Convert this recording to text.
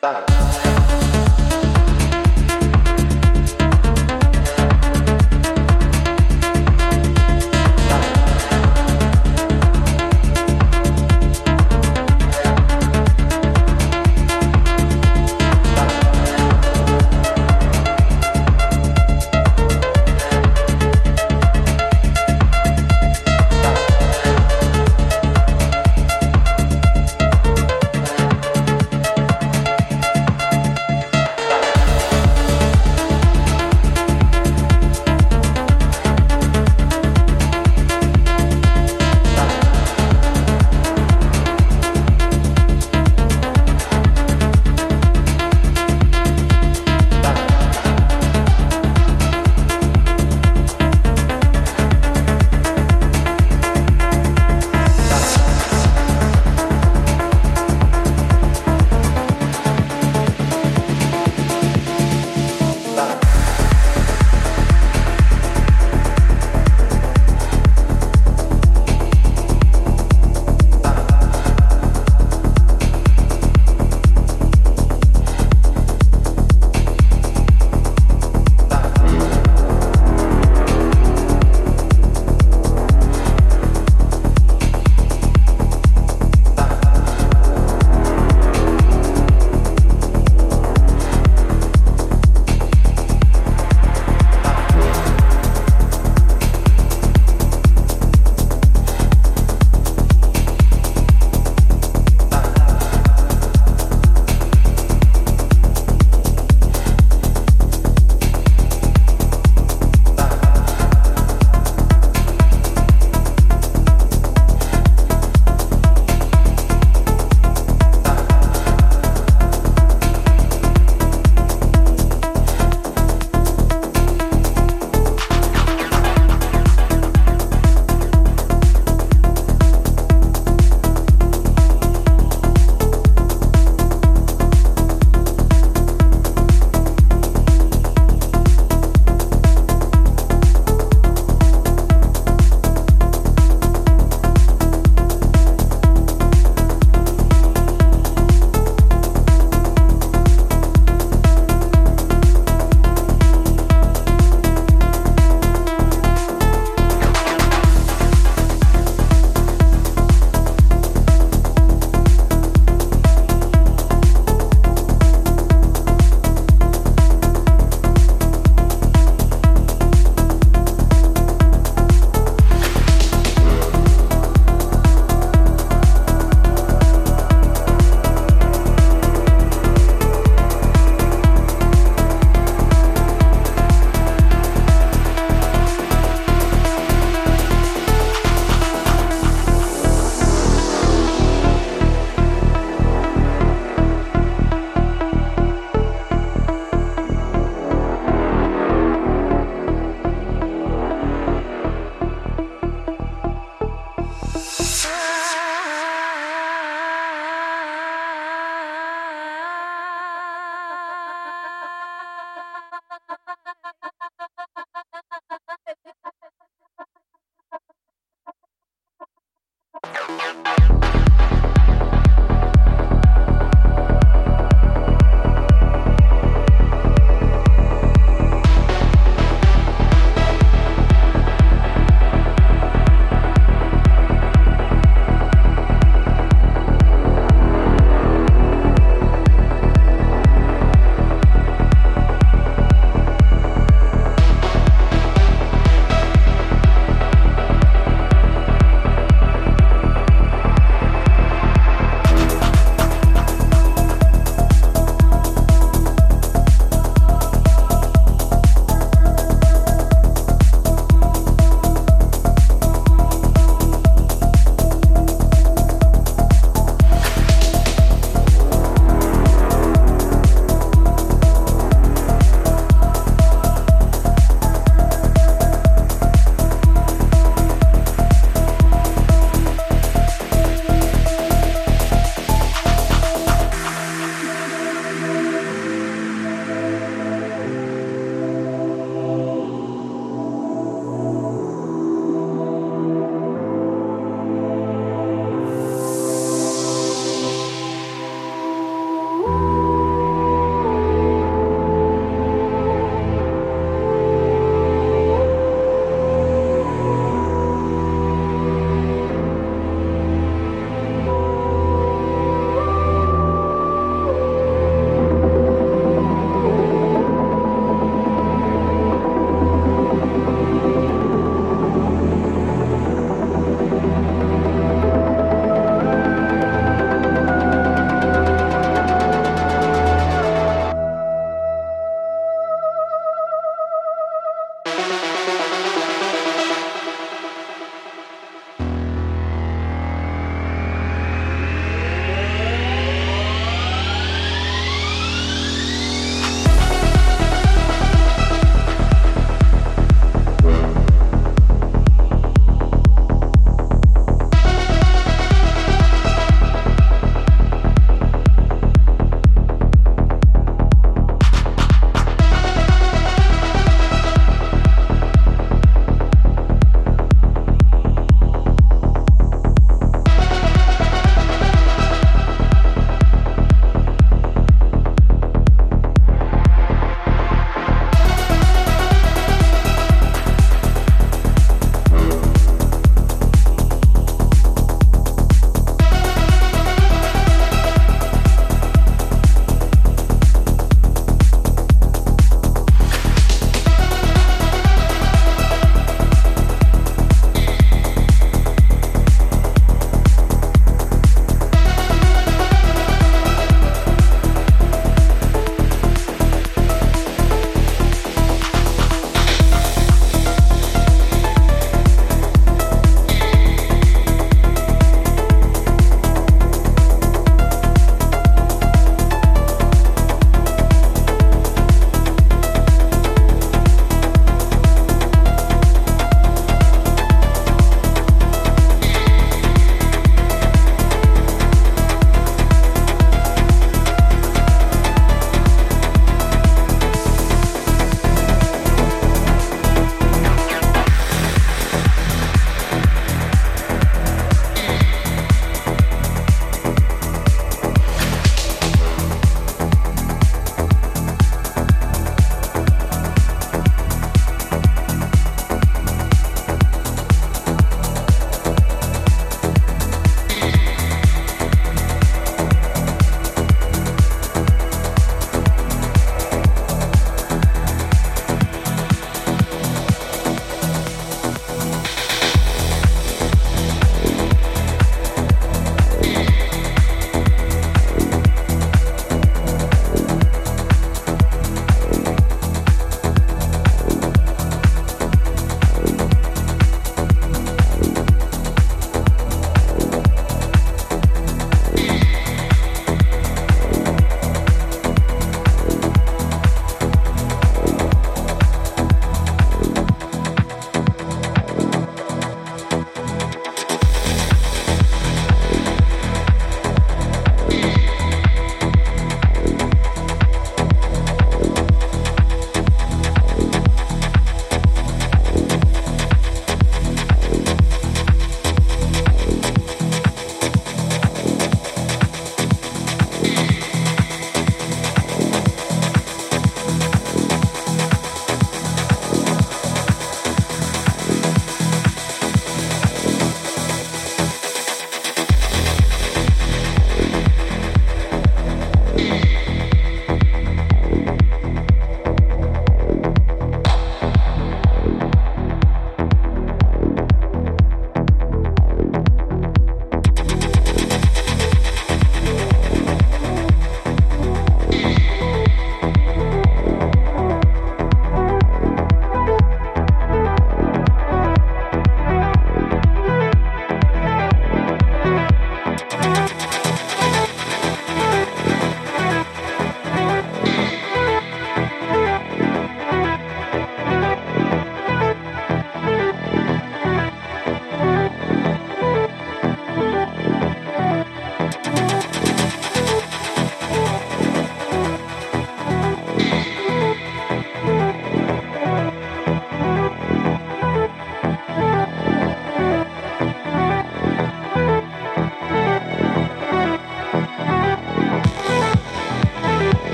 Bye.